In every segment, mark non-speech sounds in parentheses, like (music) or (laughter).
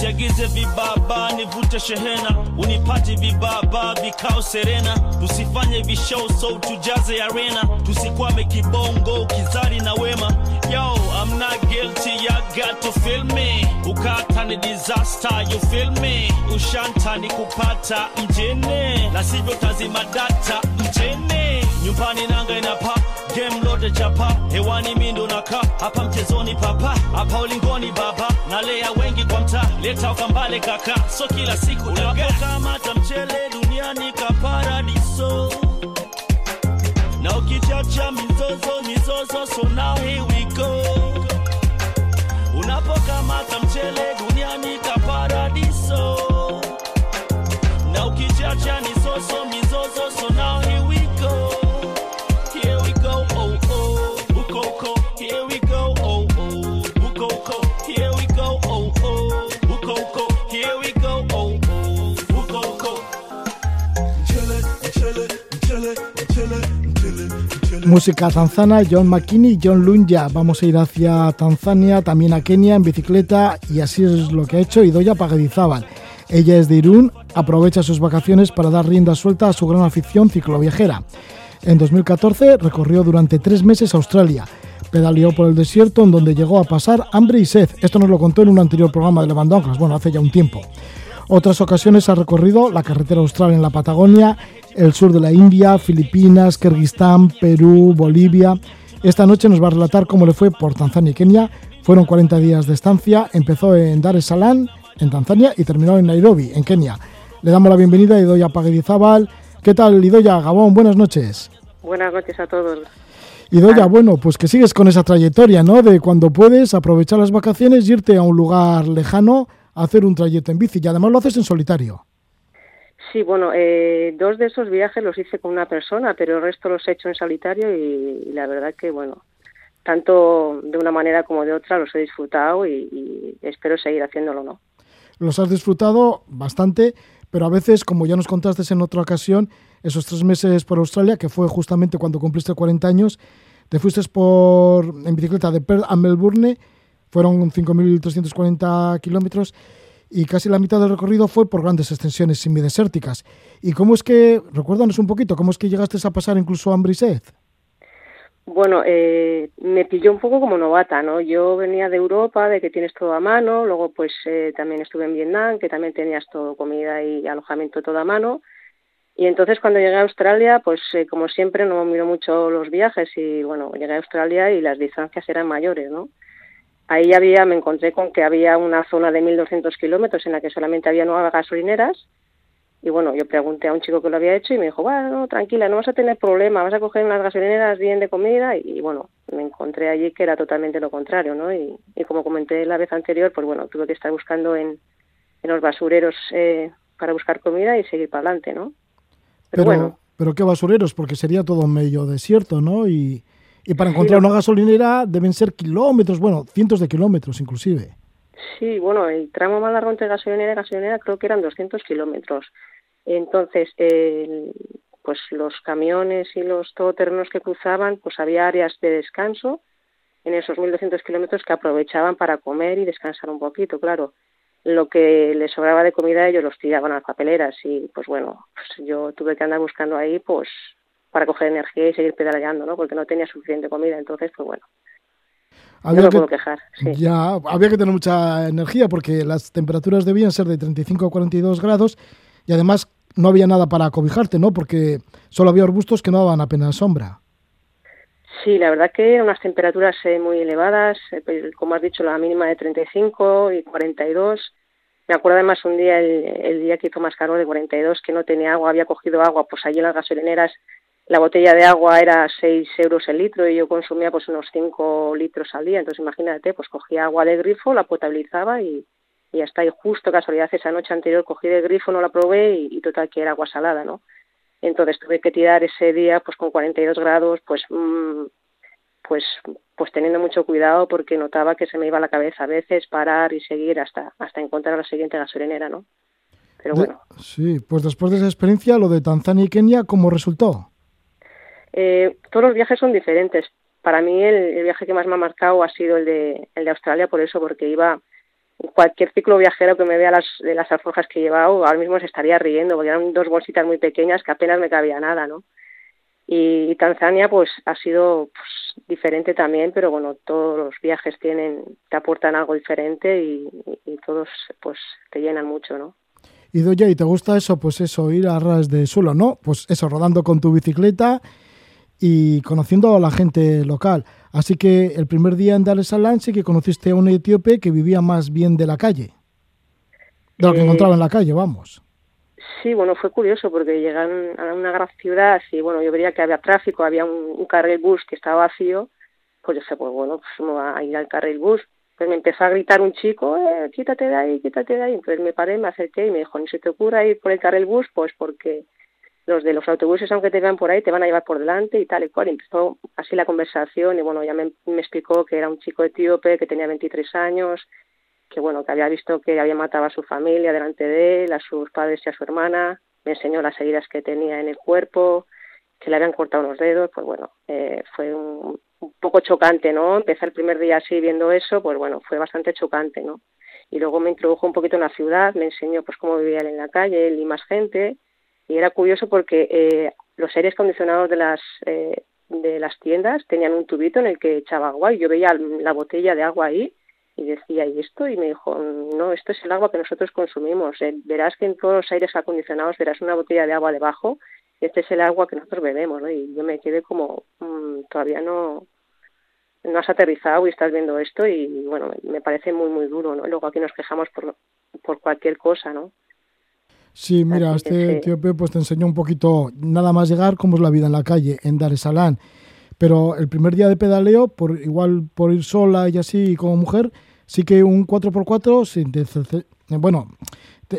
nisiagize vibaba nivute shehena. Unipati vibaba vikao serena. Tusifanye vishow so tujaze arena. Tusikwame kibongo kizari na wema. Yo i'm not guilty ya got to feel me. Ukata ni disaster you feel me. Ushanta ni kupata mjini na sivyo tazima data mjini nyumbani nanga inapa game lote chapa. Hewani mindo naka hapa mchezoni papa. Hapa ulingoni baba. Nalea wengi kwa mta leta ukambale kaka. So kila siku unapokamata mchele duniani ka paradiso, na ukichacha mizozo mizozo so now here we go. Unapokamata mchele duniani kaparadiso Música tanzana, John McKinney John Lunja. Vamos a ir hacia Tanzania, también a Kenia en bicicleta y así es lo que ha hecho Idoya Pagadizábal. Ella es de Irún, aprovecha sus vacaciones para dar rienda suelta a su gran afición cicloviajera. En 2014 recorrió durante tres meses Australia. Pedaleó por el desierto en donde llegó a pasar hambre y sed. Esto nos lo contó en un anterior programa de Levando Anclas, bueno, hace ya un tiempo. Otras ocasiones ha recorrido la carretera austral en la Patagonia, el sur de la India, Filipinas, Kirguistán, Perú, Bolivia. Esta noche nos va a relatar cómo le fue por Tanzania y Kenia. Fueron 40 días de estancia, empezó en Dar es Salaam, en Tanzania, y terminó en Nairobi, en Kenia. Le damos la bienvenida a Idoya Pagadizábal. ¿Qué tal, Idoya? Gabón, buenas noches. Buenas noches a todos. Idoya, bueno, pues que sigues con esa trayectoria, ¿no? De cuando puedes aprovechar las vacaciones y irte a un lugar lejano a hacer un trayecto en bici. Y además lo haces en solitario. Sí, bueno, eh, dos de esos viajes los hice con una persona, pero el resto los he hecho en solitario y, la verdad que, bueno, tanto de una manera como de otra los he disfrutado y, y espero seguir haciéndolo, ¿no? Los has disfrutado bastante, pero a veces, como ya nos contaste en otra ocasión, esos tres meses por Australia, que fue justamente cuando cumpliste 40 años, te fuiste por, en bicicleta de Perth a Melbourne, fueron 5.340 kilómetros y casi la mitad del recorrido fue por grandes extensiones semidesérticas. ¿Y cómo es que, recuérdanos un poquito, cómo es que llegaste a pasar incluso hambre y sed? Bueno, eh, me pilló un poco como novata, ¿no? Yo venía de Europa, de que tienes todo a mano, luego pues eh, también estuve en Vietnam, que también tenías todo, comida y alojamiento todo a mano. Y entonces cuando llegué a Australia, pues eh, como siempre no miro mucho los viajes y bueno, llegué a Australia y las distancias eran mayores, ¿no? Ahí había, me encontré con que había una zona de 1.200 kilómetros en la que solamente había nuevas gasolineras y bueno, yo pregunté a un chico que lo había hecho y me dijo, bueno, tranquila, no vas a tener problema, vas a coger unas gasolineras bien de comida y bueno, me encontré allí que era totalmente lo contrario, ¿no? Y, y como comenté la vez anterior, pues bueno, tuve que estar buscando en, en los basureros eh, para buscar comida y seguir para adelante, ¿no? Pero, bueno. Pero qué basureros, porque sería todo medio desierto, ¿no? Y, y para encontrar una gasolinera deben ser kilómetros, bueno, cientos de kilómetros inclusive. Sí, bueno, el tramo más largo entre gasolinera y gasolinera creo que eran 200 kilómetros. Entonces, eh, pues los camiones y los todoterrenos que cruzaban, pues había áreas de descanso en esos 1.200 kilómetros que aprovechaban para comer y descansar un poquito, claro. Lo que les sobraba de comida ellos los tiraban a las papeleras y pues bueno, pues yo tuve que andar buscando ahí pues para coger energía y seguir pedaleando, ¿no? Porque no tenía suficiente comida, entonces pues bueno, Había no me que, puedo quejar. Sí. ya, había que tener mucha energía porque las temperaturas debían ser de 35 a 42 grados y además no había nada para acobijarte, ¿no? Porque solo había arbustos que no daban apenas sombra. Sí, la verdad que eran unas temperaturas eh, muy elevadas, eh, pues, como has dicho, la mínima de 35 y 42. Me acuerdo además un día, el, el día que hizo más calor de 42, que no tenía agua, había cogido agua, pues allí en las gasolineras la botella de agua era 6 euros el litro y yo consumía pues unos 5 litros al día. Entonces imagínate, pues cogía agua de grifo, la potabilizaba y, y hasta ahí justo casualidad esa noche anterior cogí de grifo, no la probé y, y total que era agua salada, ¿no? Entonces tuve que tirar ese día pues con 42 grados, pues mmm, pues pues teniendo mucho cuidado porque notaba que se me iba la cabeza a veces parar y seguir hasta hasta encontrar la siguiente gasolinera, ¿no? Pero bueno. Sí, pues después de esa experiencia, lo de Tanzania y Kenia, ¿cómo resultó? Eh, todos los viajes son diferentes. Para mí el, viaje que más me ha marcado ha sido el de, el de Australia, por eso, porque iba cualquier ciclo viajero que me vea las, de las alforjas que he llevado, ahora mismo se estaría riendo, porque eran dos bolsitas muy pequeñas que apenas me cabía nada, ¿no? Y, Tanzania, pues, ha sido pues, diferente también, pero bueno, todos los viajes tienen, te aportan algo diferente y, y, todos, pues, te llenan mucho, ¿no? Y Doya, ¿y te gusta eso? Pues eso, ir a ras de suelo, ¿no? Pues eso, rodando con tu bicicleta y conociendo a la gente local. Así que el primer día en Dar es Salaam sí que conociste a un etíope que vivía más bien de la calle, de lo que eh, encontraba en la calle, vamos. Sí, bueno, fue curioso porque llegan a una gran ciudad y bueno, yo veía que había tráfico, había un, carril bus que estaba vacío, pues yo dije, pues bueno, pues me va a ir al carril bus. Pues me empezó a gritar un chico, eh, quítate de ahí, quítate de ahí. Entonces me paré, me acerqué y me dijo, ni se te ocurra ir por el carril bus, pues porque los de los autobuses, aunque te vean por ahí, te van a llevar por delante y tal y cual. Y empezó así la conversación y bueno, ya me, explicó que era un chico etíope, que tenía 23 años, que bueno, que había visto que había matado a su familia delante de él, a sus padres y a su hermana, me enseñó las heridas que tenía en el cuerpo, que le habían cortado los dedos, pues bueno, eh, fue un, un, poco chocante, ¿no? Empezar el primer día así viendo eso, pues bueno, fue bastante chocante, ¿no? Y luego me introdujo un poquito en la ciudad, me enseñó pues cómo vivía él en la calle, él y más gente, y era curioso porque eh, los aires acondicionados de las eh, de las tiendas tenían un tubito en el que echaba agua y yo veía la botella de agua ahí y decía y esto y me dijo no esto es el agua que nosotros consumimos. Eh, verás que en todos los aires acondicionados verás una botella de agua debajo y este es el agua que nosotros bebemos ¿no? y yo me quedé como mmm, todavía no no has aterrizado y estás viendo esto y bueno me parece muy muy duro no luego aquí nos quejamos por por cualquier cosa no Sí, mira, este tío Pepe pues te enseñó un poquito, nada más llegar, cómo es la vida en la calle, en Dar es Salaam. Pero el primer día de pedaleo, por igual por ir sola y así como mujer, sí que un 4x4, se bueno,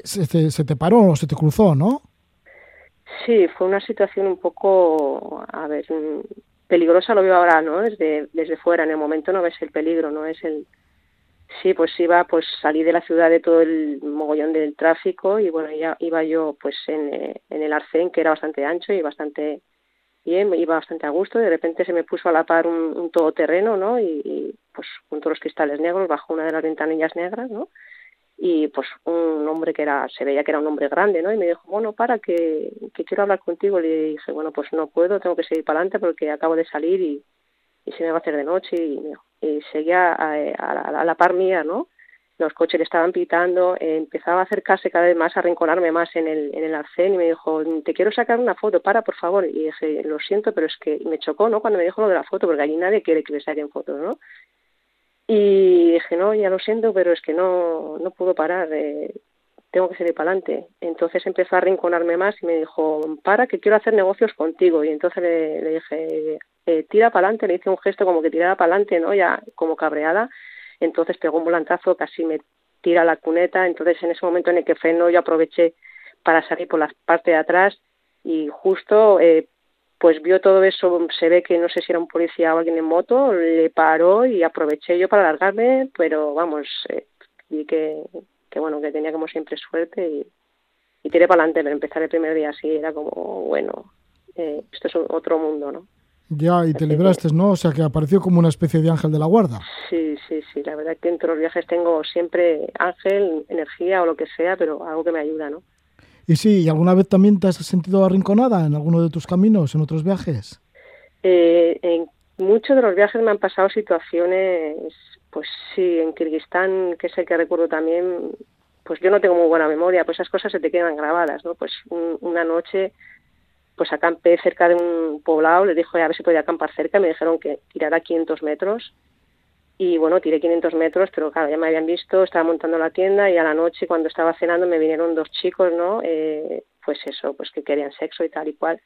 se, se, te paró o se te cruzó, ¿no? Sí, fue una situación un poco, a ver, peligrosa lo veo ahora, ¿no? Desde, desde fuera, en el momento no ves el peligro, no es el, Sí, pues iba, pues salí de la ciudad de todo el mogollón del tráfico y bueno, ya iba yo pues en, eh, en el arcén que era bastante ancho y bastante bien, iba bastante a gusto, de repente se me puso a la par un, un todoterreno, ¿no? Y, pues junto a los cristales negros, bajo una de las ventanillas negras, ¿no? Y pues un hombre que era, se veía que era un hombre grande, ¿no? Y me dijo, bueno, para, que, que quiero hablar contigo. Le dije, bueno, pues no puedo, tengo que seguir para adelante porque acabo de salir y, y se me va a hacer de noche y y seguía a, la, par mía, ¿no? Los coches le estaban pitando, empezaba a acercarse cada vez más, a rinconarme más en el, en el arcén y me dijo, te quiero sacar una foto, para, por favor. Y dije, lo siento, pero es que me chocó, ¿no? Cuando me dijo lo de la foto, porque allí nadie quiere que le saquen fotos, ¿no? Y dije, no, ya lo siento, pero es que no, no puedo parar, eh, tengo que seguir para adelante. Entonces empezó a rinconarme más y me dijo, para, que quiero hacer negocios contigo. Y entonces le, le dije, eh, tira para adelante, le hice un gesto como que tirara para adelante, ¿no? Ya como cabreada. Entonces pegó un volantazo, casi me tira la cuneta. Entonces en ese momento en el que freno yo aproveché para salir por la parte de atrás y justo eh, pues vio todo eso, se ve que no sé si era un policía o alguien en moto, le paró y aproveché yo para largarme, pero vamos, eh, vi que, que bueno, que tenía como siempre suerte y, y tiré para adelante, pero empezar el primer día así era como, bueno, eh, esto es otro mundo, ¿no? Ya, y te libraste, ¿no? O sea, que apareció como una especie de ángel de la guarda. Sí, sí, sí. La verdad que entre los viajes tengo siempre ángel, energía o lo que sea, pero algo que me ayuda, ¿no? Y sí, ¿y alguna vez también te has sentido arrinconada en alguno de tus caminos, en otros viajes? Eh, en muchos de los viajes me han pasado situaciones, pues sí, en Kirguistán, que es el que recuerdo también, pues yo no tengo muy buena memoria, pues esas cosas se te quedan grabadas, ¿no? Pues una noche pues acampé cerca de un poblado, les dije a ver si podía acampar cerca, me dijeron que tirara 500 metros y bueno, tiré 500 metros, pero claro, ya me habían visto, estaba montando la tienda y a la noche cuando estaba cenando me vinieron dos chicos, ¿no? Eh, pues eso, pues que querían sexo y tal y cual.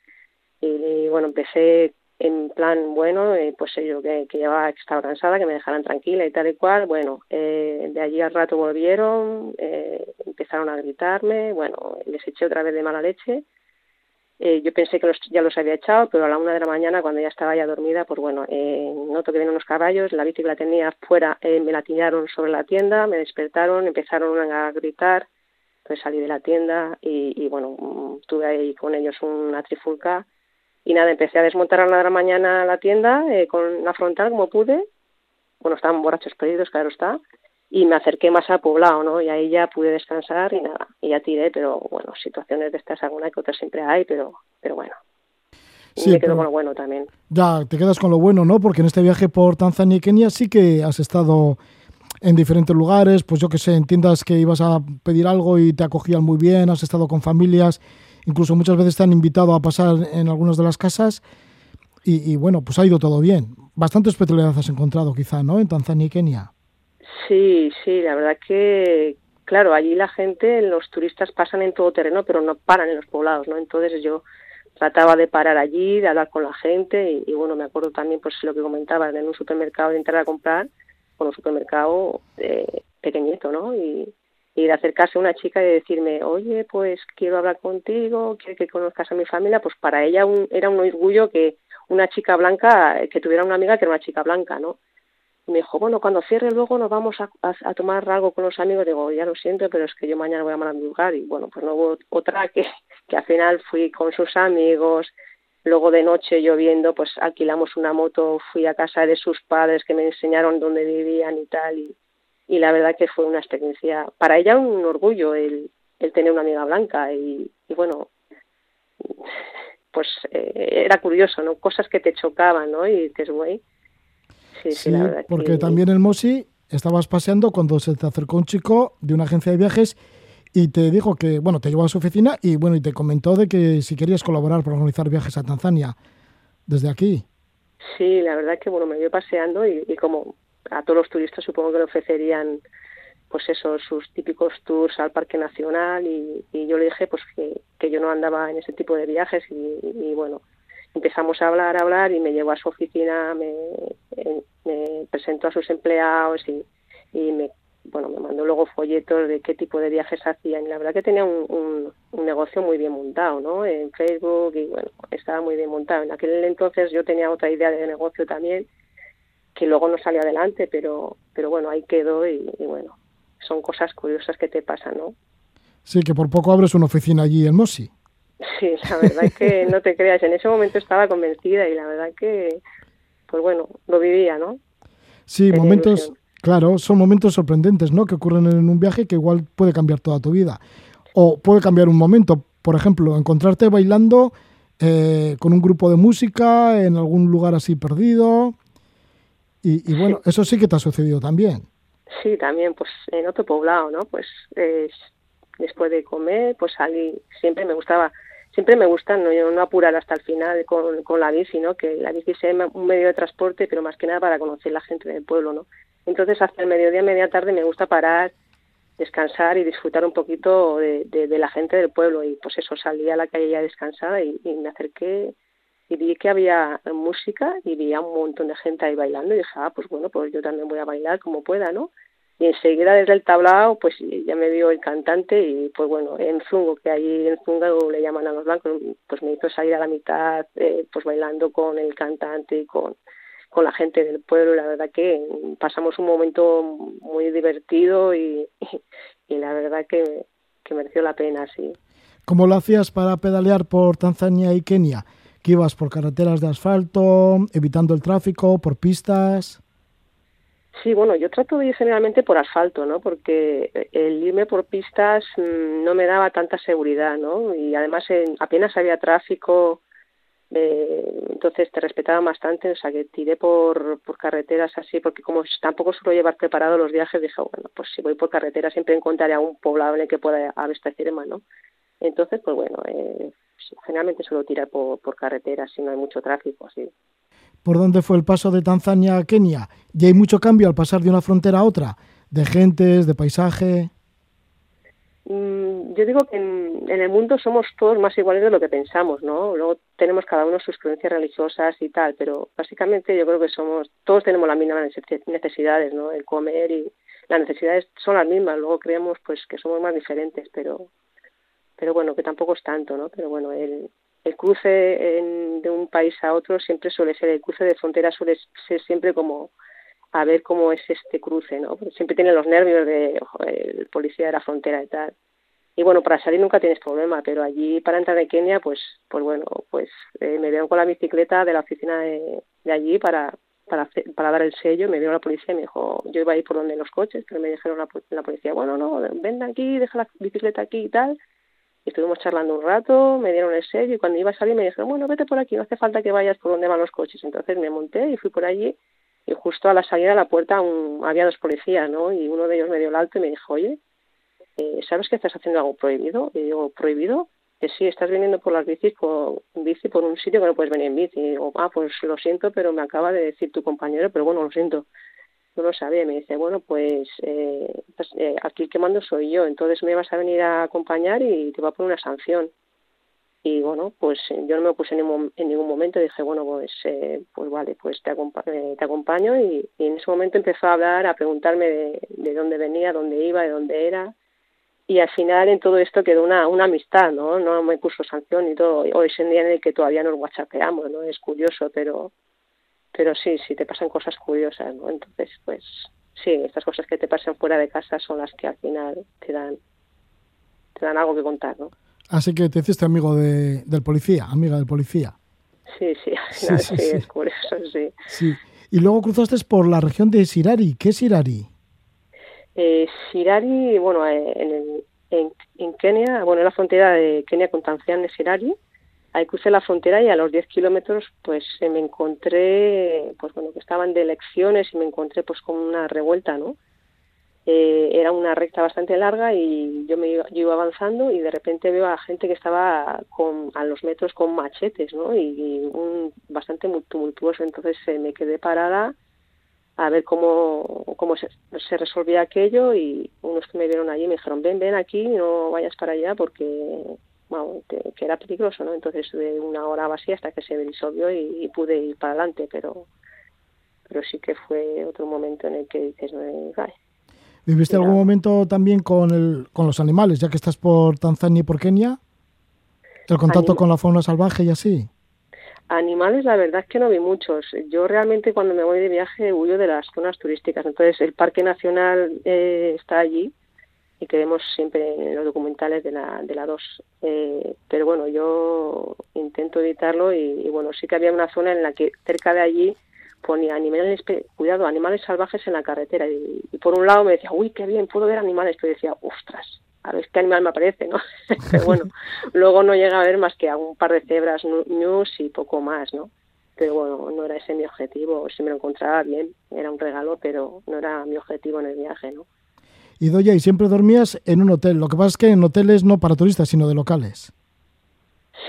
Y, bueno, empecé en plan, bueno, eh, pues yo que, llevaba, estaba cansada, que me dejaran tranquila y tal y cual. Bueno, eh, de allí al rato volvieron, eh, empezaron a gritarme, bueno, les eché otra vez de mala leche eh, yo pensé que los, ya los había echado, pero a la una de la mañana, cuando ya estaba ya dormida, pues bueno, eh, noto que vienen unos caballos, la bici que la tenía fuera, eh, me la tiraron sobre la tienda, me despertaron, empezaron a gritar, Entonces salí de la tienda y, y bueno, mm, tuve ahí con ellos una trifulca y nada, empecé a desmontar a la mañana la tienda eh, con la frontal como pude. Bueno, estaban borrachos perdidos, claro está. Y me acerqué más al poblado, ¿no? Y ahí ya pude descansar y nada, y ya tiré, pero bueno, situaciones de estas alguna que otras siempre hay, pero, pero bueno. Sí, me quedo pero- con lo bueno también. Ya, te quedas con lo bueno, ¿no? Porque en este viaje por Tanzania y Kenia sí que has estado en diferentes lugares, pues yo que sé, en tiendas que ibas a pedir algo y te acogían muy bien, has estado con familias, incluso muchas veces te han invitado a pasar en algunas de las casas y, y bueno, pues ha ido todo bien. Bastante hospitalidad has encontrado quizá, ¿no? En Tanzania y Kenia. Sí, sí, la verdad que, claro, allí la gente, los turistas pasan en todo terreno, pero no paran en los poblados, ¿no? Entonces yo trataba de parar allí, de hablar con la gente y, bueno, me acuerdo también, pues lo que comentabas, en un supermercado de entrar a comprar, con un supermercado eh, pequeñito, ¿no? Y, y de acercarse a una chica y decirme, oye, pues quiero hablar contigo, quiero que conozcas a mi familia, pues para ella un, era un orgullo que una chica blanca, que tuviera una amiga que era una chica blanca, ¿no? Me dijo, bueno, cuando cierre luego nos vamos a, a, tomar algo con los amigos. Digo, ya lo siento, pero es que yo mañana voy a madrugar. Y bueno, pues no hubo otra que, (laughs) que al final fui con sus amigos. Luego de noche lloviendo, pues alquilamos una moto, fui a casa de sus padres que me enseñaron dónde vivían y tal. Y, y la verdad que fue una experiencia, para ella un orgullo el, el tener una amiga blanca. Y, y bueno, pues eh, era curioso, ¿no? Cosas que te chocaban, ¿no? Y que es güey. Sí, sí, Sí, la verdad porque que- también en Mosi estabas paseando cuando se te acercó un chico de una agencia de viajes y te dijo que, bueno, te llevó a su oficina y, bueno, y te comentó de que si querías colaborar para organizar viajes a Tanzania desde aquí. Sí, la verdad que bueno, me vio paseando y, y como a todos los turistas supongo que le ofrecerían pues eso, sus típicos tours al Parque Nacional y, y yo le dije pues que, que yo no andaba en ese tipo de viajes y, y bueno, empezamos a hablar, a hablar y me llevó a su oficina, me, eh, me presentó a sus empleados y, y me bueno, me mandó luego folletos de qué tipo de viajes hacían y la verdad que tenía un, un, negocio muy bien montado, ¿no? En Facebook y bueno, estaba muy bien montado. En aquel entonces yo tenía otra idea de negocio también que luego no salió adelante, pero pero bueno, ahí quedó y, bueno, son cosas curiosas que te pasan, ¿no? Sí, que por poco abres una oficina allí en Mosi. Sí, la verdad es que (laughs) no te creas, en ese momento estaba convencida y la verdad que, pues bueno, lo vivía, ¿no? Sí, Tenía momentos, ilusión. claro, son momentos sorprendentes, ¿no? Que ocurren en un viaje que igual puede cambiar toda tu vida. O puede cambiar un momento, por ejemplo, encontrarte bailando eh, con un grupo de música en algún lugar así perdido. Y, y bueno, eso sí que te ha sucedido también. Sí, también, pues en otro poblado, ¿no? Pues eh, después de comer, pues salí, siempre me gustaba, siempre me gusta no, no apurar hasta el final con, con la bici, ¿no? Que la bici sea un medio de transporte, pero más que nada para conocer la gente del pueblo, ¿no? Entonces hasta el mediodía, media tarde me gusta parar, descansar y disfrutar un poquito de, de, de la gente del pueblo y pues eso, salí a la calle ya descansada y, y me acerqué y vi que había música y vi a un montón de gente ahí bailando y dije, ah, pues bueno, pues yo también voy a bailar como pueda, ¿no? Y enseguida desde el tablao, pues ya me vio el cantante y pues bueno, en Zungo, que ahí en Zungo le llaman a los blancos, pues me hizo salir a la mitad, eh, pues bailando con el cantante y con, con la gente del pueblo. Y la verdad que pasamos un momento muy divertido y, y, la verdad que, que mereció la pena, sí. ¿Cómo lo hacías para pedalear por Tanzania y Kenia? ¿Que ibas por carreteras de asfalto, evitando el tráfico, por pistas? Sí, bueno, yo trato de ir generalmente por asfalto, ¿no? Porque el irme por pistas mmm, no me daba tanta seguridad, ¿no? Y además en, apenas había tráfico, eh, entonces te respetaban bastante, o sea que tiré por, por carreteras así, porque como tampoco suelo llevar preparado los viajes, dije, bueno, pues si voy por carretera siempre encontraré algún poblado en el que pueda abastecerme, ¿no? Entonces, pues bueno, eh, generalmente suelo tirar por, por carreteras si no hay mucho tráfico, así. ¿Por dónde fue el paso de Tanzania a Kenia? ¿Y hay mucho cambio al pasar de una frontera a otra? ¿De gentes, de paisaje? Mm, yo digo que en, en, el mundo somos todos más iguales de lo que pensamos, ¿no? Luego tenemos cada uno sus creencias religiosas y tal, pero básicamente yo creo que somos, todos tenemos las mismas necesidades, ¿no? El comer y las necesidades son las mismas, luego creemos pues que somos más diferentes, pero pero bueno, que tampoco es tanto, ¿no? Pero bueno, el, el cruce en, de un país a otro siempre suele ser, el cruce de frontera suele ser siempre como a ver cómo es este cruce, ¿no? Siempre tiene los nervios de el policía de la frontera y tal. y bueno, para salir nunca tienes problema, pero allí para entrar en Kenia, pues, pues bueno, pues eh, me dieron con la bicicleta de la oficina de, de allí para, para, para dar el sello, me dio la policía y me dijo, yo iba a ir por donde los coches, pero me dijeron la, la policía, bueno, no, ven aquí, deja la bicicleta aquí y tal. Estuvimos charlando un rato, me dieron el sello y cuando iba a salir me dijeron, bueno, vete por aquí, no hace falta que vayas por donde van los coches. Entonces me monté y fui por allí y justo a la salida de la puerta un, había dos policías, ¿no? Y uno de ellos me dio el alto y me dijo, oye, eh, ¿sabes que estás haciendo algo prohibido? Y digo, ¿prohibido? Que sí, estás viniendo por las bicis por, bici por un sitio que no puedes venir en bici. Y digo, ah, pues lo siento, pero me acaba de decir tu compañero, pero bueno, lo siento. No lo sabía. Me dice, bueno, pues, eh, pues eh, aquí el que mando soy yo, entonces me vas a venir a acompañar y te va a poner una sanción. Y bueno, pues yo no me opuse en, en ningún momento. Dije, bueno, pues, eh, pues vale, pues te, acompa eh, te acompaño. Y, y, en ese momento empezó a hablar, a preguntarme de, de dónde venía, dónde iba, de dónde era y al final en todo esto quedó una, una amistad, ¿no? No me puso sanción y todo. Hoy es el día en el que todavía nos whatsappeamos, ¿no? Es curioso, pero pero sí, sí te pasan cosas curiosas, ¿no? Entonces, pues sí, estas cosas que te pasan fuera de casa son las que al final te dan te dan algo que contar, ¿no? Así que te hiciste amigo de, del policía, amiga del policía. Sí, sí, (laughs) al final sí, sí, sí, es curioso, sí. Sí. Y luego cruzaste por la región de Sirari. ¿Qué es Sirari? Eh, Sirari, bueno, en, el, en, en, Kenia, bueno, en la frontera de Kenia con Tanzania, de Sirari, ahí crucé la frontera y a los 10 kilómetros, pues me encontré, pues bueno, que estaban de elecciones y me encontré pues con una revuelta, ¿no? Eh, era una recta bastante larga y yo me iba, yo iba avanzando y de repente veo a gente que estaba con, a los metros con machetes, ¿no? Y, y un bastante tumultuoso, entonces eh, me quedé parada a ver cómo, cómo se, se, resolvía aquello y unos que me vieron allí me dijeron, ven, ven aquí, no vayas para allá porque bueno, que era peligroso, ¿no? Entonces de una hora así hasta que se disolvió y, y, pude ir para adelante, pero pero sí que fue otro momento en el que dices, no, ¿Viviste algún momento también con, el, con los animales, ya que estás por Tanzania y por Kenia? ¿El contacto con la fauna salvaje y así? Animales, la verdad es que no vi muchos. Yo realmente cuando me voy de viaje huyo de las zonas turísticas. Entonces el Parque Nacional eh, está allí y que vemos siempre en los documentales de la, de la 2. Eh, pero bueno, yo intento evitarlo y, y, bueno, sí que había una zona en la que cerca de allí ponía animales, cuidado, animales salvajes en la carretera. Y, y por un lado me decía, uy, qué bien, puedo ver animales. Pero decía, ostras, a ver qué animal me aparece, ¿no? (laughs) Pero bueno, (laughs) luego no llega a ver más que a un par de cebras news y poco más, ¿no? Pero bueno, no era ese mi objetivo. Si me lo encontraba bien, era un regalo, pero no era mi objetivo en el viaje, ¿no? Y Doya, ¿y siempre dormías en un hotel? Lo que pasa es que en hoteles no para turistas, sino de locales.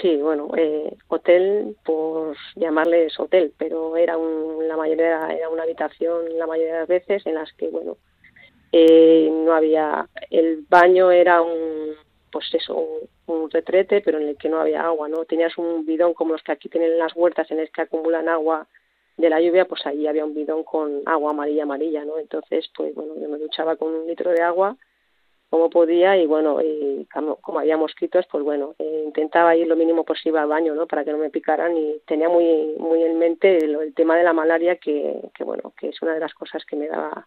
Sí, bueno, eh, hotel, por llamarles hotel, pero era un, la mayoría era una habitación la mayoría de las veces en las que, bueno, eh, no había el baño era un pues eso un, retrete pero en el que no había agua no tenías un bidón como los que aquí tienen las huertas en el que acumulan agua de la lluvia pues allí había un bidón con agua amarilla amarilla no entonces pues bueno yo me duchaba con un litro de agua como podía y bueno y como, como había mosquitos pues bueno eh, intentaba ir lo mínimo posible al baño no para que no me picaran y tenía muy muy en mente el, tema de la malaria que, que bueno que es una de las cosas que me daba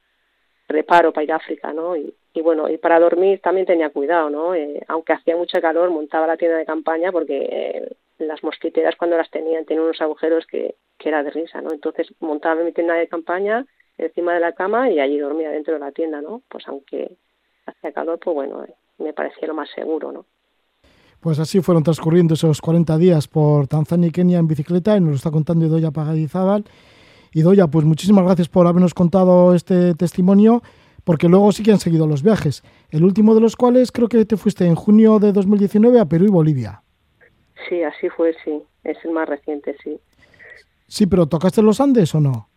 reparo para ir a África, ¿no? Y, y bueno, y para dormir también tenía cuidado, ¿no? Eh, aunque hacía mucho calor, montaba la tienda de campaña porque eh, las mosquiteras cuando las tenían tenían unos agujeros que, era de risa, ¿no? Entonces montaba mi tienda de campaña encima de la cama y allí dormía dentro de la tienda, ¿no? Pues aunque hacía calor, pues bueno, eh, me parecía lo más seguro, ¿no? Pues así fueron transcurriendo esos 40 días por Tanzania y Kenia en bicicleta y nos lo está contando Idoya Pagadizábal. Y Doya, pues muchísimas gracias por habernos contado este testimonio, porque luego sí que han seguido los viajes, el último de los cuales creo que te fuiste en junio de 2019 a Perú y Bolivia. Sí, así fue, sí, es el más reciente, sí. Sí, pero ¿tocaste los Andes o no?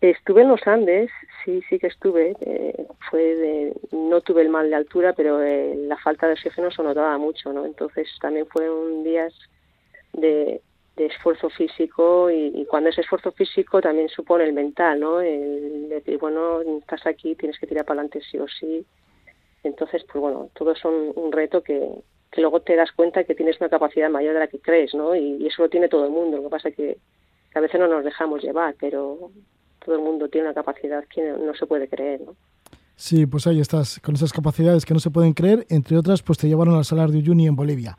Estuve en los Andes, sí, sí que estuve. Eh, fue de, no tuve el mal de altura, pero eh, la falta de oxígeno se notaba mucho, ¿no? Entonces también fueron días de, de esfuerzo físico y, y, cuando ese esfuerzo físico también supone el mental, ¿no? El decir, bueno, estás aquí, tienes que tirar para adelante sí o sí. Entonces, pues bueno, todo es un, un reto que, que, luego te das cuenta que tienes una capacidad mayor de la que crees, ¿no? Y, y eso lo tiene todo el mundo. Lo que pasa es que, que, a veces no nos dejamos llevar, pero todo el mundo tiene una capacidad que no, no se puede creer, ¿no? Sí, pues ahí estás, con esas capacidades que no se pueden creer, entre otras, pues te llevaron al Salar de Uyuni en Bolivia.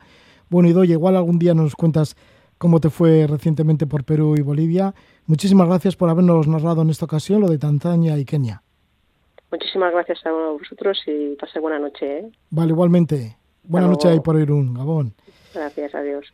Bueno, Idoya, igual algún día nos cuentas cómo te fue recientemente por Perú y Bolivia. Muchísimas gracias por habernos narrado en esta ocasión lo de Tanzania y Kenia. Muchísimas gracias a vosotros y pase buena noche. ¿eh? Vale, igualmente. Buena noche ahí por Irún, Gabón. Gracias, adiós.